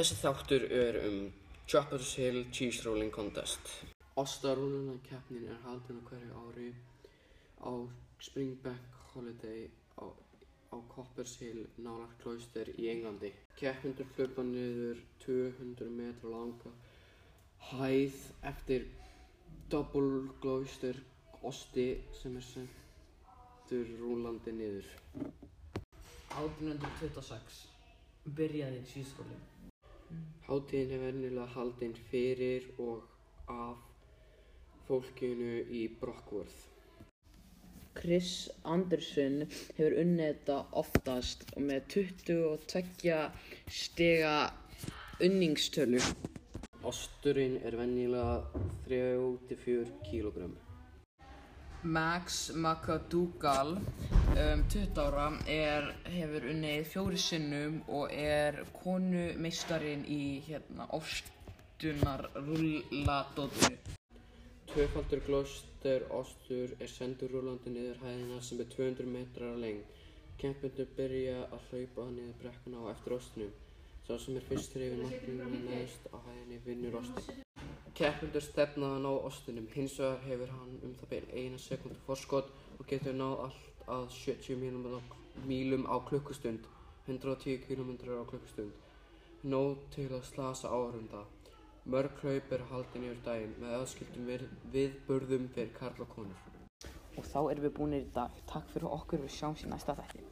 Þessi þáttur er um Choppers Hill Cheese Rolling Contest. Ostarúlunarkeppnin er haldin á hverju ári á Springbank Holiday á, á Coppers Hill nálægt Cloister í Englandi. Keppendur hlaupa niður 200 metra langa hæð eftir Double Cloister osti sem er sendur rúlandi niður. 1826 byrjaði síðskólinn. Hátíðin er venjulega haldin fyrir og af fólkinu í Brockworth. Chris Anderson hefur unnið þetta oftast með 22 stiga unningstölu. Osturinn er venjulega 3-4 kg. Max McDougall, um, 20 ára, er, hefur unnið fjóri sinnum og er konumeistarinn í hérna, ostunarrúlladótinu. Tvöfaldur Gloucester ostur er sendur rúlandi niður hæðina sem er 200 metrar að lengd. Keppendur byrja að hlaupa niður brekkuna á eftir ostinum. Sá sem er fyrstur yfir nafninu neðst á hæðinni vinnur ostin. Keppendur stefna að ná ostinum, hins vegar hefur hann um það beil eina sekundu forskot og getur náð allt að 70 mílum á klukkustund, 110 km á klukkustund. Nóg til að slasa áhörunda. Mörg hlaup eru haldin yfir daginn með aðskildum viðburðum fyrir karl og konur. Og þá erum við búinir í dag. Takk fyrir okkur við sjáumst í næsta þætti.